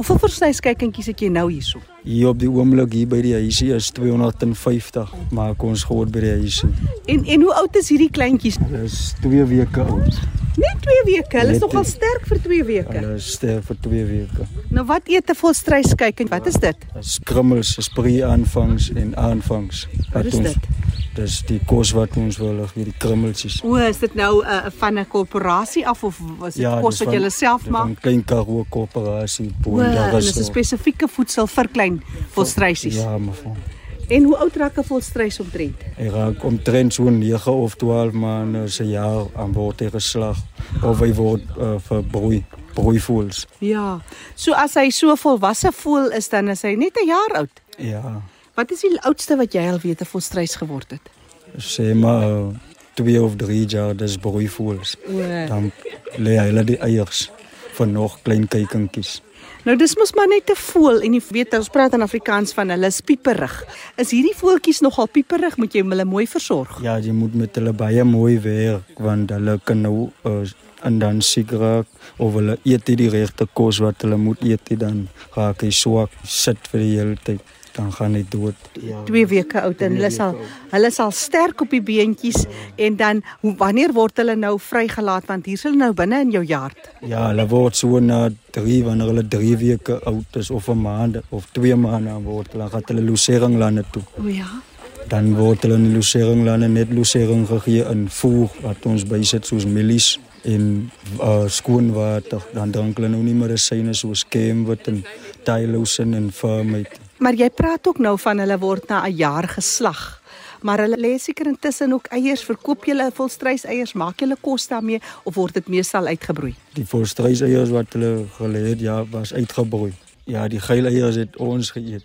Hoeveel volstryskykinkies het jy nou hierso? Hier op die oomblik hier by die huisie is 250, maak ons groot by die huisie. En en hoe oud is hierdie kleintjies? Dis 2 weke oud. Net 2 weke. Hulle is nogal sterk vir 2 weke. Hulle is sterk vir 2 weke. Nou wat eet 'n volstryskyking? Wat is dit? Dis krummels, dis pre-aanvangs en aanvangs. Wat is ons, dit? Dis die kos wat ons wil hê, die krummeltjies. O, is dit nou 'n uh, van 'n korporasie af of was dit Ja, kos wat jy self maak? Van klein Karoo koöperasie O, en dis 'n Boonderus. spesifieke voedsel vir klein volstrysies. Ja, mevrou. En hoe oud raak 'n volstrys omtrent? Hy raak omtrent so 9 of 12 maande se jaar aan word hy geslag of hy word uh, vir broei, broeivoels. Ja. So as hy so volwasse voel is dan is hy net 'n jaar oud. Ja. Wat is die oudste wat jy al weet 'n volstrys geword het? Sê maar uh, 2 of 3 jaar dis broeivoels. O. Dan lê hulle die eiers vir nog klein kykentjies. Nou dis mos maar net 'n voël en jy weet ons praat in Afrikaans van hulle is pieperig. Is hierdie voeltjies nogal pieperig? Moet jy hulle mooi versorg? Ja, jy moet met hulle baie mooi werk want hulle kan nou uh, en dan siek raak of hulle eet nie die regte kos wat hulle moet eet nie dan raak hy swak, sit vir die hele tyd, dan gaan hy dood. Ja. 2 weke oud en hulle sal hulle sal sterk op die beentjies en dan hoe wanneer word hulle nou vrygelaat want hier is hulle nou binne in jou yard. Ja, hulle word so na 3 wanneer hulle 3 weke oud is of 'n maand of 2 maande word hulle gaan hulle loseringslande toe. O ja. Dan word hulle in die loseringslande net losering gegee in voer wat ons bysit soos mielies en uh, skoon water. Dan drink hulle nou nie medisyne soos Kemwit en Tylosin en Firmate. Maar jy praat ook nou van hulle word na 'n jaar geslag. Maar hulle lê seker intussen ook eiers. Verkoop jy hulle volstrys eiers? Maak jy hulle kos daarmee of word dit meestal uitgebroei? Die volstryseiers wat hulle gelê het, ja, was uitgebroei. Ja, die geel eiers het ons geëet.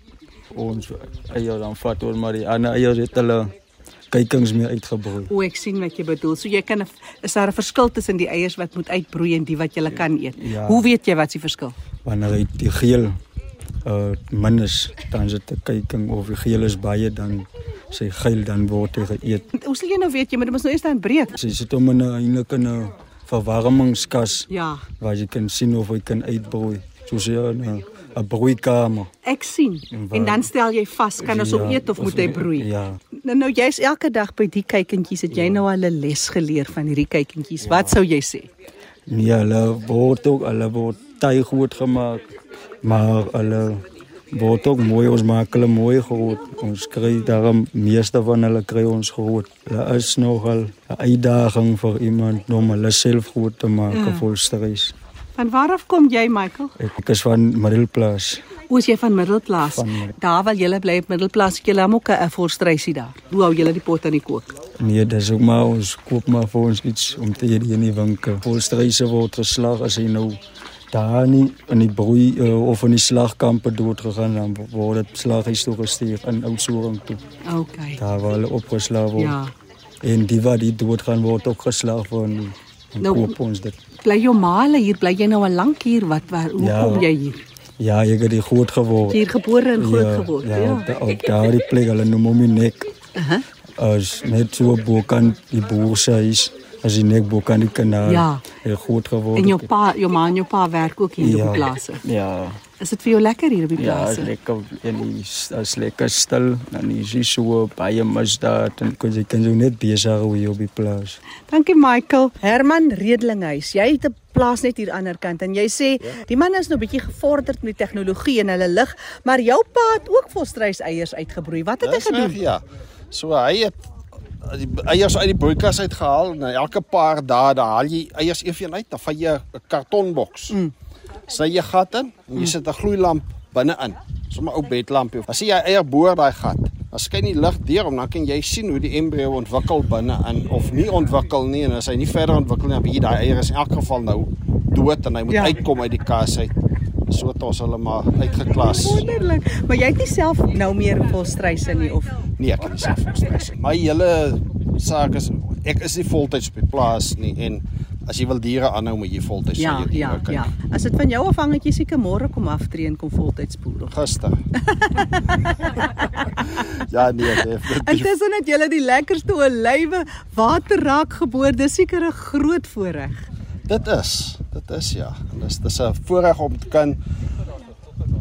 Ons eiers dan vat ons maar die ander eiers het hulle kykings meer uitgebroei. O, ek sien wat jy bedoel. So jy kan is daar 'n verskil tussen die eiers wat moet uitbroei en die wat jy kan eet? Ja. Hoe weet jy wat se verskil? Wanneer hy die geel uh min is, dan is dit 'n kyking of die geel is baie dan sy geel dan word hy geëet. Hoe sal jy nou weet jy moet mos nou eers dan breek? Sy sit hom in 'n eintlik in 'n verwarmingskas Ja, waar jy kan sien of hy kan uitbroei. Soos 'n 'n 'n broeikamer. ek sien. En dan stel jy vas kan ons hom Ja, eet of moet hy broei? Ja. Nou nou jy's elke dag by die kykentjies. Het jy nou al 'n les geleer van hierdie kykentjies? Wat sou jy sê? Nee, hulle word ook hulle word ty goed gemaak. Maar hulle word ook mooi, ons maak hulle mooi groot. Ons kry daarom meeste van hulle kry ons groot. Hulle is nogal 'n uitdaging vir iemand om hulle self groot te maak Ja. vol stres. Van waar af kom jy, Michael? Ek is van Middelplaas. Oos jy van Middelplaas. Van Daar waar jy bly op Middelplaas, het jy hom ook 'n volstrysie daar. Hoe hou jy die pot aan die kook? Nee, dis ook maar ons koop maar vir ons iets om te eet hier in die winkel. Vol stresse word geslag as hy nou daar nie in die broei uh, of in die slagkampe dood gegaan dan word dit slaghuis toe gestuur in Oudtshoorn toe. Okay. Daar waar hulle opgeslaag word. Ja. En die wat die dood gaan word ook geslag en Nou- koop ons dit. Bly jou ma hulle hier? Bly jy nou al lank hier? Wat waar hoe Ja. kom jy hier? Ja, ek het die groot geword. Hier gebore en groot ja, geword. Ja, Ja. op, da, op daardie plek hulle noem hom nek. Aha. As net so bokant die boer se huis, as die nek bokant die kanaal. Ja. Het groot geword. En jou pa, jou ma en jou pa werk ook hier op die plase. Ja. Is dit vir jou lekker hier op die Ja, is plase? lekker en is is lekker stil en is nie so baie misdaad en kon jy kan jou net besig hou hier op die plaas. Dankie Michael. Herman Redelinghuis, jy het 'n plaas net hier aan die ander kant en jy sê ja. die man is nou bietjie gevorderd met die tegnologie en hulle lig, maar jou pa het ook volstrys eiers uitgebroei. Wat het hy reg, gedoen? ja. So hy het die eiers uit die broeikas uitgehaal en elke paar dae dan haal jy eiers een uit, dan vat jy 'n kartonboks. Mm. Sny jy gat in en jy sit 'n gloeilamp binne-in. So 'n ou bedlampie. As jy eier boor daai gat, dan skyn die lig deur om dan kan jy sien hoe die embrio ontwikkel binne-in of nie ontwikkel nie en as hy nie verder ontwikkel nie, dan weet jy daai eier is in elk geval nou dood en hy moet Ja. uitkom uit die kas uit. So het ons hulle maar uitgeklas. Wonderlik. Maar jy het nie self nou meer volstryse nie of Nee, ek kan nie self stres nie. My hele saak is ek is nie voltyds op die plaas nie en as jy wil diere aanhou moet jy voltyds Ja, na jou diere ja, kyk. ja. As dit van jou afhang, het jy seker môre kom aftree en kom voltyds boer. Gister. ja, nee, definitief. Intussen het julle die lekkerste olywe waterraak geboor. Dis seker 'n groot voorreg. Dit is, dit is ja. En dis dis 'n voorreg om te kan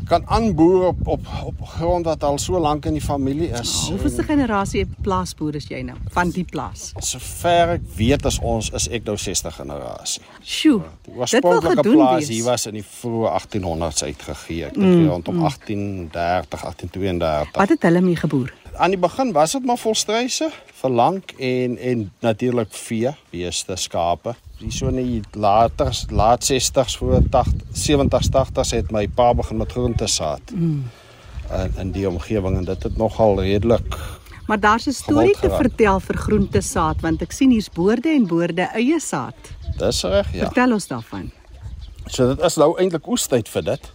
kan aanboer op op op grond wat al so lank in die familie is. Hoeveelste generasie plaasboer is jy nou van die plaas? Sover ek weet as ons is ek nou 60 generasie. Sjoe. Die Dit wil oorspronklike plaas hier was in die vroeë 1800s uitgegee. Ek dink mm, rondom 1830, 1832. Wat het hulle mee geboer? Aan die begin was dit maar volstruise, verlang en en natuurlik vee, beeste, skape. Hier so in die later laat 60s voor 80 70s 80s het my pa begin met groente saad. Mm. In in die omgewing en dit het nogal redelik Maar daar's 'n storie te vertel vir groentesaad want ek sien hier's boorde en boorde eie saad. dis reg, ja. Vertel ons daarvan. So dit is nou eintlik oestyd vir dit.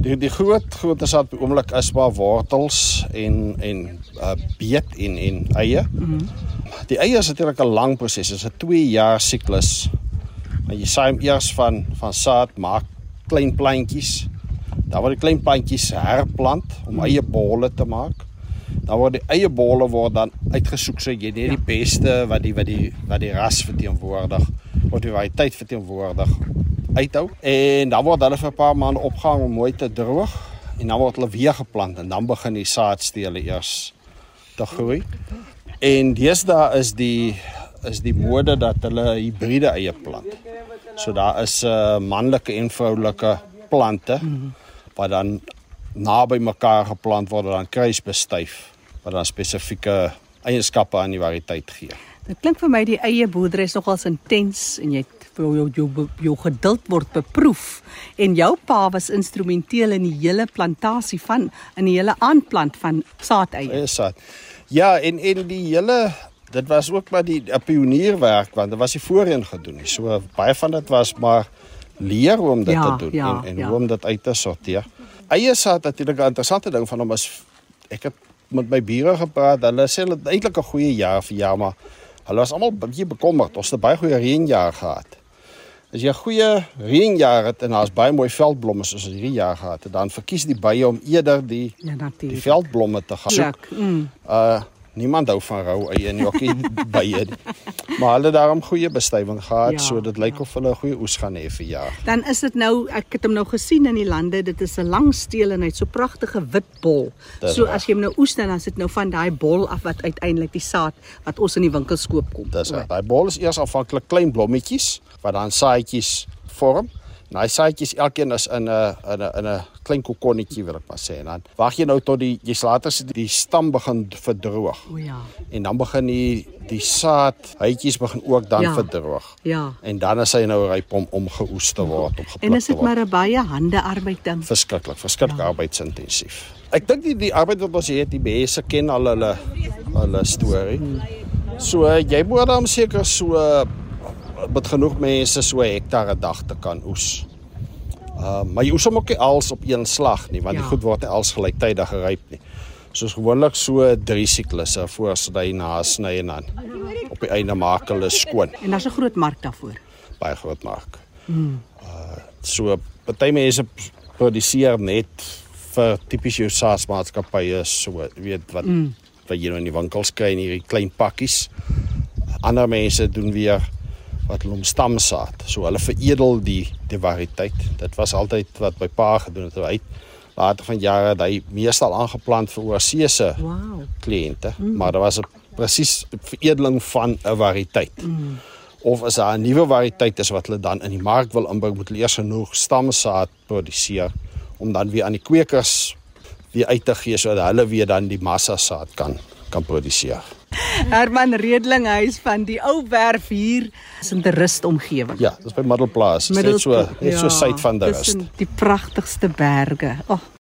Die die groot groot is op die oomblik is maar wortels en en uh, beet en en eie. Mm -hmm. Die eie is natuurlik 'n lang proses. Dit is 'n 2 jaar siklus. Maar jy saai hom eers van van saad maak klein plantjies. Dan word die klein plantjies herplant om eie bolle te maak. Dan word die eie bolle word dan uitgesoek so jy net die beste wat die wat die wat die ras verteenwoordig, wat die variëteit verteenwoordig uithou en dan word hulle vir 'n paar maande opgehang om mooi te droog en dan word hulle weer geplant en dan begin die saadstele eers te groei. En deesdae is die is die mode dat hulle hibriede eie plant. So daar is 'n uh, manlike en vroulike plante wat dan naby mekaar geplant word en dan kruisbestuif wat dan spesifieke eienskappe aan die variëteit gee. Dit klink vir my die eie boerdery is nogals intens en jy jou jou, jou geduld word beproef en jou pa was instrumenteel in die hele plantasie van in die hele aanplant van saadeie. Eie saad. Ja, en en die hele dit was ook maar die 'n pionierwerk want dit was nie voorheen gedoen nie. So baie van dit was maar leer hoe om dit Ja, te doen ja, en en ja. hoe om dit uit te sorteer. Eie saad natuurlik 'n interessante ding van hom is ek het met my bure gepraat. Hulle sê dit is eintlik 'n goeie jaar vir jaar, maar hulle was almal bietjie bekommerd. Ons het 'n baie goeie reënjaar gehad. As jy 'n goeie reënjaar het en daar's baie mooi veldblomme soos hierdie jaar gehad het, dan verkies die bye om eerder die Ja, die natuurlik. veldblomme te gaan soek. Leuk. Mm. Uh niemand hou van rou eie ook nie bye nie. Maar hulle het daarom goeie bestuiving gehad, Ja, so dit lyk of hulle 'n goeie oes gaan hê vir jaar. Dan is dit nou ek het hom nou gesien in die lande. Dit is 'n lang steel en hy't so pragtige wit bol. Dis So reg. as jy hom nou oes dan is dit nou van daai bol af wat uiteindelik die saad wat ons in die winkels koop kom. Dis reg. Daai bol is eers afhanklik klein blommetjies wat dan saadjies vorm. Daai saadjies elkeen is in 'n in 'n in 'n klein kokonnetjie wil ek maar sê. En dan wag jy nou tot die jy later sien die stam begin verdroog. O ja. En dan begin die die saad hytjies begin ook dan Ja. verdroog. Ja. En dan is hy nou ryp om om geoes te word, om gepluk En is te dit word. maar 'n baie handearbeid ding. verskriklik, verskriklik ja. arbeidsintensief. Ek dink die die arbeid wat ons het, die mense ken al hulle hulle storie. So jy moet dan seker so met genoeg mense so 'n hektaar 'n dag te kan oes. Uh maar jy oes hom ook nie als op een slag nie, want ja. Die goed word nie als gelyktydig geryp nie. Soos gewoonlik so drie siklusse voor sny na sny en dan op die einde maak hulle skoon En daar's 'n groot mark daarvoor. baie groot mark. Mm. Uh so party mense produseer net vir tipies jou saasmaatskappye so weet wat mm. wat jy nou in die winkels kry in hierdie klein pakkies. Ander mense doen weer wat hulle om stamsaad. So hulle veredel die die variëteit. Dit was altyd wat my pa gedoen het. Hy het later van jare het hy meestal aangeplant vir oorseese Wow. kliënte, mm. maar daar was 'n presies veredeling van 'n variëteit. Mm. Of as daar 'n nuwe variëteit is wat hulle dan in die mark wil inbring, moet hulle eers genoeg stamsaad produseer om dan weer aan die kwekers weer uit te gee sodat hulle weer dan die massa saad kan kan produseer. Herman Redling huis van die ou werf hier is in die rust omgewing. Ja, dis by Middelplaas. Dit is net so net so suid van die rust. tussen Die pragtigste berge. Ag, oh,